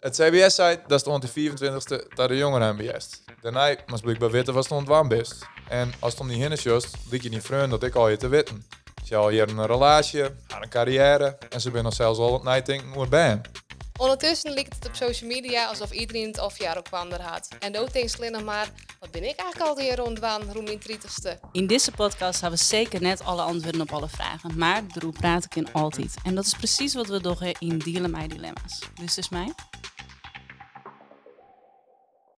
Het CBS zei dat stond de 24e dat de jongeren best. Daarna moest blijkbaar weten wat stond warm best. En als het om die hinnes just, liet je niet vreun dat ik al je te weten. Ze al hier een relatie, aan een carrière en ze binnen zelfs al het denken hoe het ben. Ondertussen lijkt het op social media alsof iedereen het afjaar ook wander had. En ook denkt alleen nog maar, wat ben ik eigenlijk al hier rondwaan, roem in 30ste. In deze podcast hebben we zeker net alle antwoorden op alle vragen, maar daarover praat ik in altijd. En dat is precies wat we doen in Dealen Dilemma's. Dus is mij.